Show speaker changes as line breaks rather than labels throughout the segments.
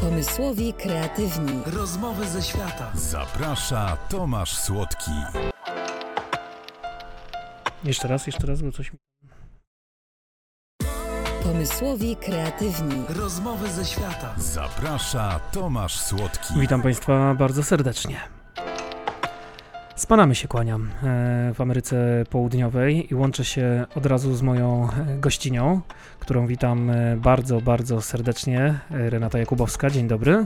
Pomysłowi kreatywni.
Rozmowy ze świata.
Zaprasza Tomasz Słodki.
Jeszcze raz, jeszcze raz, bo coś mi...
Pomysłowi kreatywni.
Rozmowy ze świata.
Zaprasza Tomasz Słodki.
Witam Państwa bardzo serdecznie. Z Panamy się kłaniam e, w Ameryce Południowej i łączę się od razu z moją e, gościnią, którą witam e, bardzo, bardzo serdecznie. Renata Jakubowska, dzień dobry.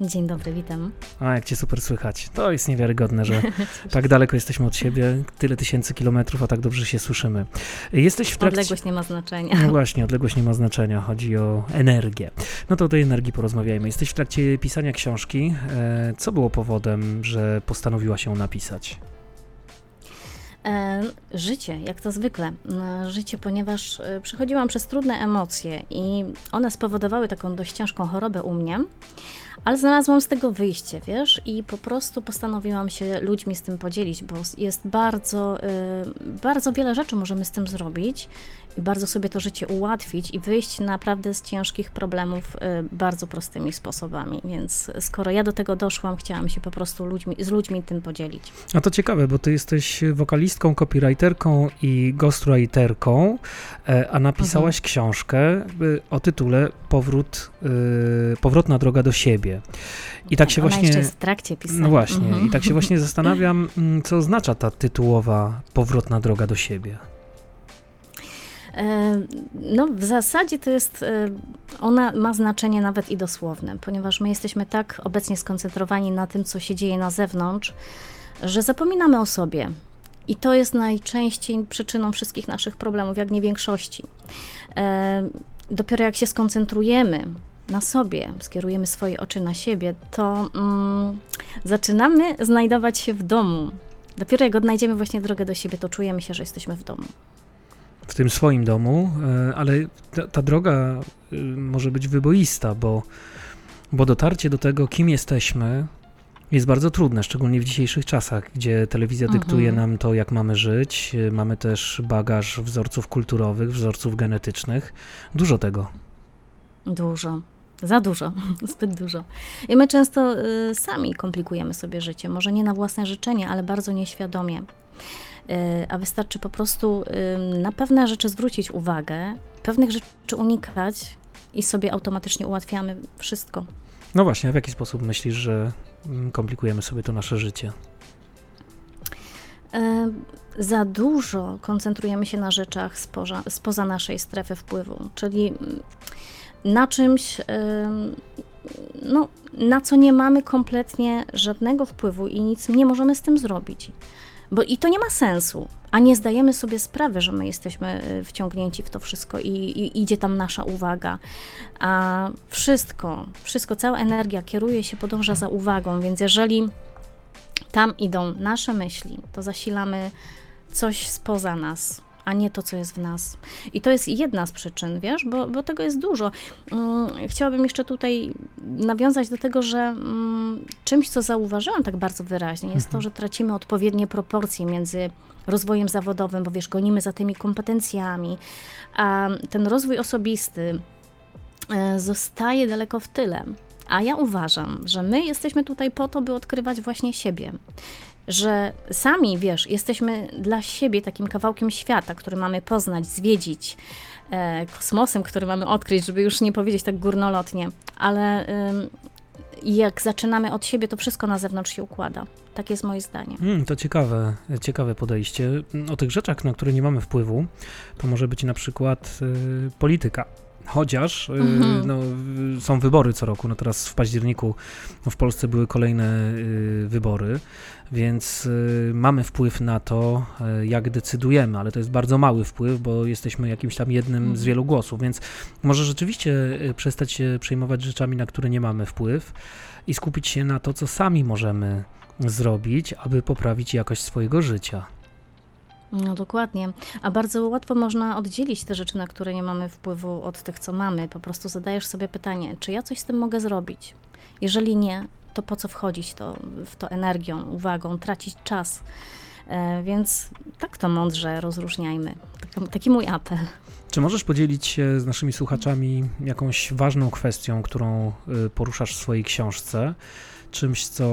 Dzień dobry, witam.
A, jak Cię super słychać. To jest niewiarygodne, że tak daleko jesteśmy od siebie, tyle tysięcy kilometrów, a tak dobrze się słyszymy. Jesteś w trakcie...
Odległość nie ma znaczenia.
No właśnie, odległość nie ma znaczenia, chodzi o energię. No to o tej energii porozmawiajmy. Jesteś w trakcie pisania książki. E, Co było powodem, że postanowiła się napisać?
E, życie, jak to zwykle. E, Życie, ponieważ przechodziłam przez trudne emocje i one spowodowały taką dość ciężką chorobę u mnie, ale znalazłam z tego wyjście, wiesz, i po prostu postanowiłam się ludźmi z tym podzielić, bo jest bardzo, e, bardzo wiele rzeczy możemy z tym zrobić i bardzo sobie to życie ułatwić i wyjść naprawdę z ciężkich problemów e, bardzo prostymi sposobami. Więc skoro ja do tego doszłam, chciałam się po prostu ludźmi, z ludźmi tym podzielić.
A to ciekawe, bo ty jesteś wokalistką, copywriterką i ghostwriterką, e, a napisałaś książkę e, o tytule Powrót, Powrotna droga do siebie. I tak się
Ona
właśnie...
jeszcze jest w trakcie pisania.
No właśnie,
Mhm.
i tak się właśnie zastanawiam, mm, co oznacza ta tytułowa Powrotna droga do siebie.
E, No, w zasadzie to jest, e, ona ma znaczenie nawet i dosłowne, ponieważ my jesteśmy tak obecnie skoncentrowani na tym, co się dzieje na zewnątrz, że zapominamy o sobie. I to jest najczęściej przyczyną wszystkich naszych problemów, jak nie większości. E, Dopiero jak się skoncentrujemy na sobie, skierujemy swoje oczy na siebie, to mm, zaczynamy znajdować się w domu. Dopiero jak odnajdziemy właśnie drogę do siebie, to czujemy się, że jesteśmy w domu.
w tym swoim domu, e, ale ta, ta droga y, może być wyboista, bo, bo dotarcie do tego, kim jesteśmy, jest bardzo trudne, szczególnie w dzisiejszych czasach, gdzie telewizja
Mhm.
dyktuje nam to, jak mamy żyć. y, Mamy też bagaż wzorców kulturowych, wzorców genetycznych. Dużo tego.
Dużo. Za dużo, zbyt dużo. I my często y, sami komplikujemy sobie życie. Może nie na własne życzenie, ale bardzo nieświadomie. Y, a wystarczy po prostu y, na pewne rzeczy zwrócić uwagę, pewnych rzeczy unikać i sobie automatycznie ułatwiamy wszystko.
No właśnie, a w jaki sposób myślisz, że mm, komplikujemy sobie to nasze życie?
E, Za dużo koncentrujemy się na rzeczach spoza, spoza naszej strefy wpływu, czyli mm, na czymś, no, na co nie mamy kompletnie żadnego wpływu i nic nie możemy z tym zrobić. Bo i to nie ma sensu, a nie zdajemy sobie sprawy, że my jesteśmy e, wciągnięci w to wszystko i, i idzie tam nasza uwaga. A wszystko, wszystko, cała energia kieruje się, podąża za uwagą, więc jeżeli tam idą nasze myśli, to zasilamy coś spoza nas, a nie to, co jest w nas. I to jest jedna z przyczyn, wiesz, bo, bo tego jest dużo. Mm, Chciałabym jeszcze tutaj nawiązać do tego, że mm, czymś, co zauważyłam tak bardzo wyraźnie, jest to, że tracimy odpowiednie proporcje między rozwojem zawodowym, bo wiesz, gonimy za tymi kompetencjami, a ten rozwój osobisty e, zostaje daleko w tyle. A ja uważam, że my jesteśmy tutaj po to, by odkrywać właśnie siebie. Że sami, wiesz, jesteśmy dla siebie takim kawałkiem świata, który mamy poznać, zwiedzić, e, kosmosem, który mamy odkryć, żeby już nie powiedzieć tak górnolotnie, ale jak zaczynamy od siebie, to wszystko na zewnątrz się układa. Tak jest moje zdanie.
Hmm, to ciekawe, ciekawe podejście. O tych rzeczach, na które nie mamy wpływu, to może być na przykład y, polityka. Chociaż y,
Mhm.
no, są wybory co roku, no teraz w październiku w Polsce były kolejne y, wybory, więc y, mamy wpływ na to, jak decydujemy, ale to jest bardzo mały wpływ, bo jesteśmy jakimś tam jednym z
Mhm.
wielu głosów, więc może rzeczywiście przestać się przejmować rzeczami, na które nie mamy wpływ i skupić się na to, co sami możemy zrobić, aby poprawić jakość swojego życia.
No dokładnie. A bardzo łatwo można oddzielić te rzeczy, na które nie mamy wpływu, od tych, co mamy. Po prostu zadajesz sobie pytanie, czy ja coś z tym mogę zrobić? Jeżeli nie, to po co wchodzić to, w to energią, uwagą, tracić czas? E, więc tak to mądrze rozróżniajmy. Taki, taki mój apel.
Czy możesz podzielić się z naszymi słuchaczami jakąś ważną kwestią, którą y, poruszasz w swojej książce? Czymś, co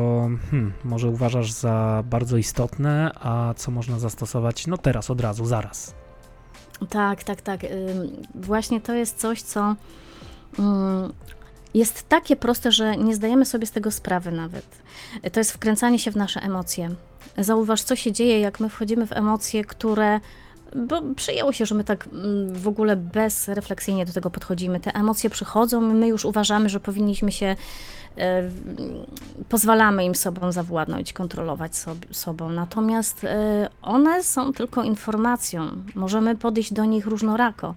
hmm, może uważasz za bardzo istotne, a co można zastosować no teraz, od razu, zaraz?
Tak, tak, tak. Właśnie to jest coś, co ym, jest takie proste, że nie zdajemy sobie z tego sprawy nawet. To jest wkręcanie się w nasze emocje. Zauważ, co się dzieje, jak my wchodzimy w emocje, które. Bo przyjęło się, że my tak mm, w ogóle bezrefleksyjnie do tego podchodzimy. Te emocje przychodzą, my już uważamy, że powinniśmy się pozwalamy im sobą zawładnąć, kontrolować sob- sobą. Natomiast e, one są tylko informacją. Możemy podejść do nich różnorako.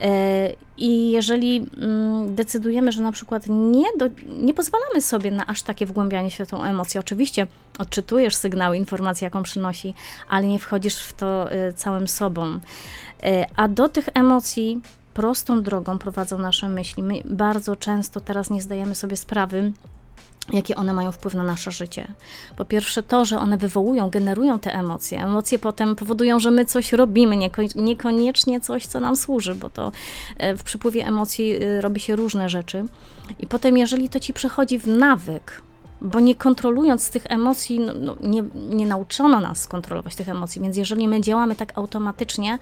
E, I jeżeli mm, decydujemy, że na przykład nie, do, nie pozwalamy sobie na aż takie wgłębianie się w tą emocję, oczywiście odczytujesz sygnały, informacje, jaką przynosi, ale nie wchodzisz w to e, całym sobą. A do tych emocji prostą drogą prowadzą nasze myśli. My bardzo często teraz nie zdajemy sobie sprawy, jakie one mają wpływ na nasze życie. Po pierwsze to, że one wywołują, generują te emocje. Emocje potem powodują, że my coś robimy, nieko- niekoniecznie coś, co nam służy, bo to e, w przypływie emocji e, robi się różne rzeczy. I potem, jeżeli to ci przechodzi w nawyk, bo nie kontrolując tych emocji, no, no, nie, nie nauczono nas kontrolować tych emocji, więc jeżeli my działamy tak automatycznie,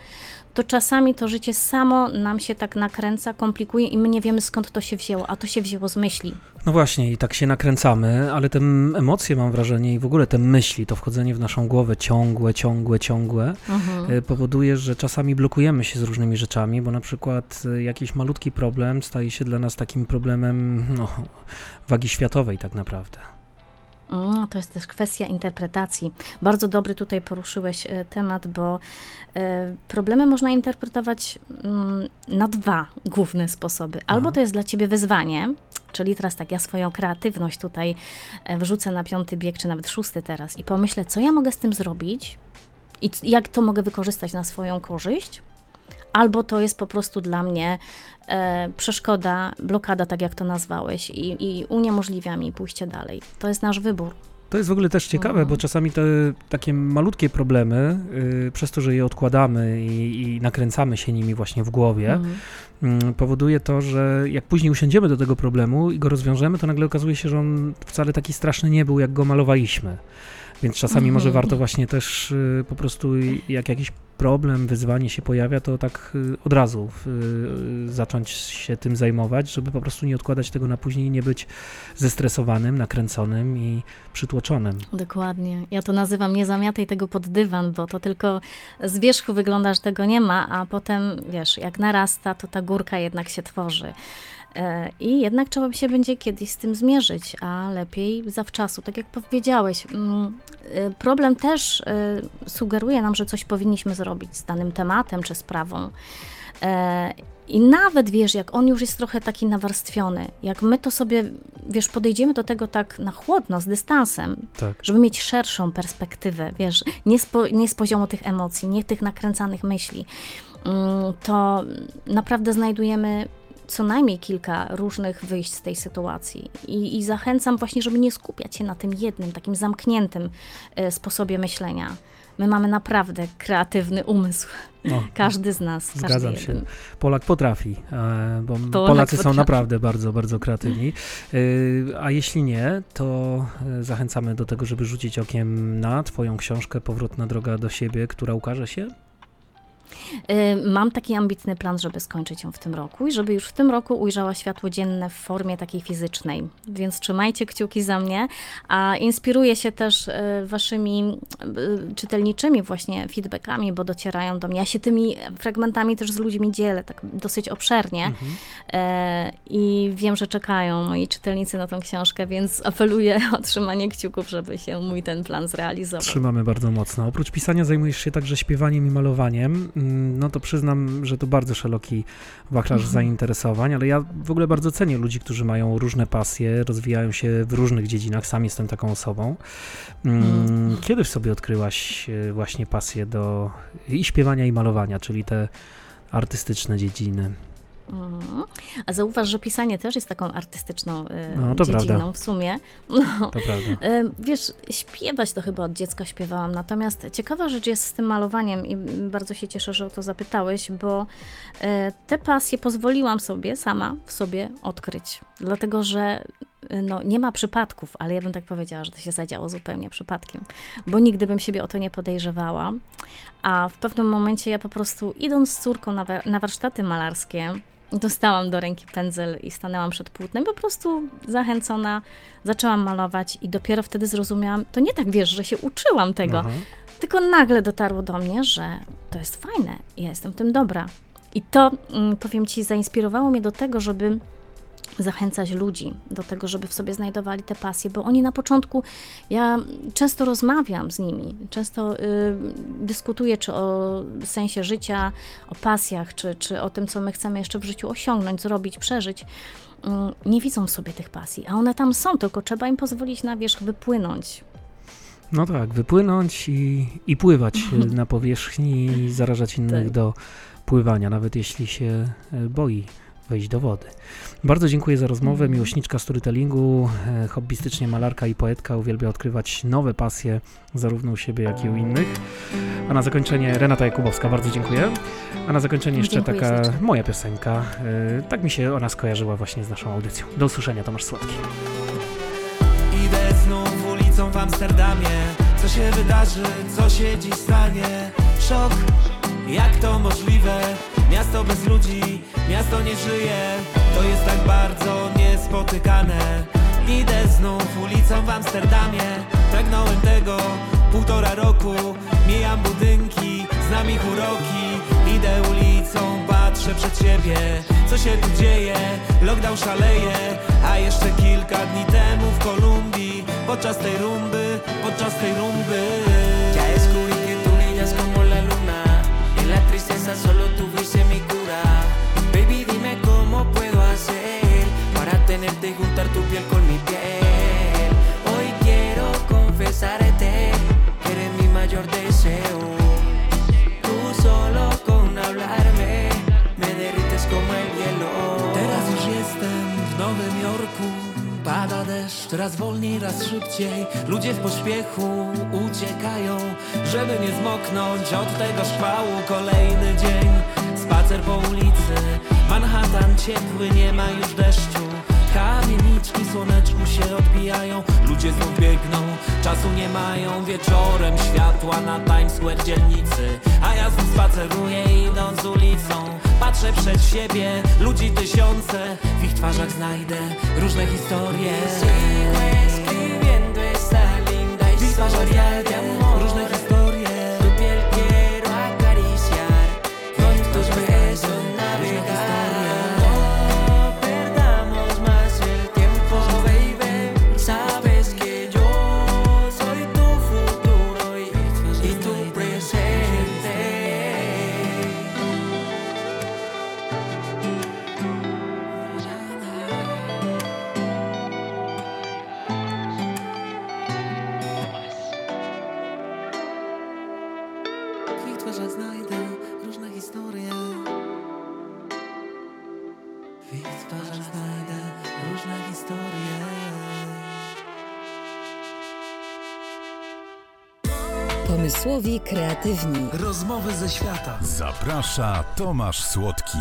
to czasami to życie samo nam się tak nakręca, komplikuje i my nie wiemy skąd to się wzięło, a to się wzięło z myśli.
No właśnie, i tak się nakręcamy, ale te emocje, mam wrażenie, i w ogóle te myśli, to wchodzenie w naszą głowę ciągłe, ciągłe, ciągłe, y, powoduje, że czasami blokujemy się z różnymi rzeczami, bo na przykład y, jakiś malutki problem staje się dla nas takim problemem no, wagi światowej tak naprawdę.
To jest też kwestia interpretacji. Bardzo dobry tutaj poruszyłeś e, temat, bo e, problemy można interpretować mm, na dwa główne sposoby. Albo to jest dla ciebie wyzwanie, czyli teraz tak, ja swoją kreatywność tutaj e, wrzucę na piąty bieg, czy nawet szósty teraz i pomyślę, co ja mogę z tym zrobić i jak to mogę wykorzystać na swoją korzyść. Albo to jest po prostu dla mnie e, przeszkoda, blokada, tak jak to nazwałeś, i, i uniemożliwia mi pójście dalej. To jest nasz wybór.
To jest w ogóle też ciekawe,
Mhm.
bo czasami te takie malutkie problemy, y, przez to, że je odkładamy i, i nakręcamy się nimi właśnie w głowie,
Mhm.
mm, powoduje to, że jak później usiądziemy do tego problemu i go rozwiążemy, to nagle okazuje się, że on wcale taki straszny nie był, jak go malowaliśmy. Więc czasami może
Mhm.
warto właśnie też y, po prostu jak jakiś problem, wyzwanie się pojawia, to tak y, od razu y, zacząć się tym zajmować, żeby po prostu nie odkładać tego na później i nie być zestresowanym, nakręconym i przytłoczonym.
Dokładnie. Ja to nazywam nie zamiataj tego pod dywan, bo to tylko z wierzchu wygląda, że tego nie ma, a potem, wiesz, jak narasta, to ta górka jednak się tworzy. E, I jednak trzeba się będzie kiedyś z tym zmierzyć, a lepiej zawczasu. Tak jak powiedziałeś, mm, e, problem też e, sugeruje nam, że coś powinniśmy zrobić z danym tematem czy sprawą. I nawet wiesz, jak on już jest trochę taki nawarstwiony, jak my to sobie, wiesz, podejdziemy do tego tak na chłodno, z dystansem,
Tak.
żeby mieć szerszą perspektywę, wiesz, nie z, po, nie z poziomu tych emocji, nie tych nakręcanych myśli, mm, to naprawdę znajdujemy co najmniej kilka różnych wyjść z tej sytuacji. I, I zachęcam właśnie, żeby nie skupiać się na tym jednym, takim zamkniętym e, sposobie myślenia. My mamy naprawdę kreatywny umysł.
No,
Każdy z nas.
Zgadzam się.
jeden.
Polak potrafi, e, bo
Polak
Polacy są
potrafi.
naprawdę bardzo, bardzo kreatywni. E, A jeśli nie, to zachęcamy do tego, żeby rzucić okiem na Twoją książkę Powrotna droga do siebie, która ukaże się.
Y, Mam taki ambitny plan, żeby skończyć ją w tym roku i żeby już w tym roku ujrzała światło dzienne w formie takiej fizycznej. Więc trzymajcie kciuki za mnie, a inspiruję się też y, waszymi y, czytelniczymi właśnie feedbackami, bo docierają do mnie. Ja się tymi fragmentami też z ludźmi dzielę, tak dosyć obszernie E, i wiem, że czekają moi czytelnicy na tą książkę, więc apeluję o trzymanie kciuków, żeby się mój ten plan zrealizował.
Trzymamy bardzo mocno. Oprócz pisania zajmujesz się także śpiewaniem i malowaniem. Mm, No to przyznam, że to bardzo szeroki wachlarz
Mhm.
zainteresowań, ale ja w ogóle bardzo cenię ludzi, którzy mają różne pasje, rozwijają się w różnych dziedzinach. Sam jestem taką osobą. Mm,
Mhm.
Kiedy w sobie odkryłaś e, właśnie pasję do i śpiewania, i malowania, czyli te artystyczne dziedziny?
A zauważ, że pisanie też jest taką artystyczną y,
No,
dziedziną
prawda.
w sumie. No,
To prawda.
y, wiesz, śpiewać to chyba od dziecka śpiewałam, natomiast ciekawa rzecz jest z tym malowaniem i bardzo się cieszę, że o to zapytałeś, bo y, te pasje pozwoliłam sobie sama w sobie odkryć, dlatego że y, no, nie ma przypadków, ale ja bym tak powiedziała, że to się zadziało zupełnie przypadkiem, bo nigdy bym siebie o to nie podejrzewała. A w pewnym momencie ja po prostu idąc z córką na, na warsztaty malarskie, dostałam do ręki pędzel i stanęłam przed płótnem. Po prostu zachęcona zaczęłam malować i dopiero wtedy zrozumiałam, to nie tak wiesz, że się uczyłam tego,
Aha.
tylko nagle dotarło do mnie, że to jest fajne ja jestem w tym dobra. I to, mm, powiem Ci, zainspirowało mnie do tego, żeby zachęcać ludzi do tego, żeby w sobie znajdowali te pasje, bo oni na początku, ja często rozmawiam z nimi, często y, dyskutuję czy o sensie życia, o pasjach, czy, czy o tym, co my chcemy jeszcze w życiu osiągnąć, zrobić, przeżyć. Mm, Nie widzą w sobie tych pasji, a one tam są, tylko trzeba im pozwolić na wierzch wypłynąć.
No tak, wypłynąć i, i pływać y, na powierzchni i zarażać innych
Tak.
do pływania, nawet jeśli się y, boi wejść do wody. Bardzo dziękuję za rozmowę.
Mhm.
Miłośniczka storytellingu, e, hobbystycznie malarka i poetka, uwielbia odkrywać nowe pasje zarówno u siebie, jak i u innych. A na zakończenie Renata Jakubowska, bardzo dziękuję. A na zakończenie jeszcze
Dziękuję
taka
serdecznie.
moja piosenka. E, Tak mi się ona skojarzyła właśnie z naszą audycją. Do usłyszenia, Tomasz Słodki.
Idę znów ulicą w Amsterdamie Co się wydarzy, co się dziś stanie Szok, jak to możliwe Miasto bez ludzi, miasto nie żyje. To jest tak bardzo niespotykane. Idę znów ulicą w Amsterdamie. Pragnąłem tego półtora roku. Mijam budynki, znam ich uroki. Idę ulicą, patrzę przed siebie. Co się tu dzieje? Lockdown szaleje. A jeszcze kilka dni temu w Kolumbii Podczas tej rumby, podczas tej rumby.
Ya descubrí que tú brillas como la luna. En la tristeza solo tú tenerte y juntar tu piel con mi piel. Hoy quiero confesarte que eres mi mayor deseo. Tú solo con hablarme me derrites como el hielo.
Teraz już jestem w Nowym Jorku Pada deszcz, raz wolniej, raz szybciej Ludzie w pośpiechu uciekają Żeby nie zmoknąć od tego szkłału Kolejny dzień, spacer po ulicy Manhattan ciepły, nie ma już deszczu Kamieniczki słoneczku się odbijają Ludzie znów biegną, czasu nie mają Wieczorem światła na Times Square dzielnicy A ja znów spaceruję idąc ulicą Patrzę przed siebie, ludzi tysiące W ich twarzach znajdę różne historie
Sigo escribiendo esta linda historia de amor.
Twarzach znajdę różne historie W ich twarzach znajdę różne historie
Pomysłowi kreatywni.
Rozmowy ze świata
Zaprasza Tomasz Słodki.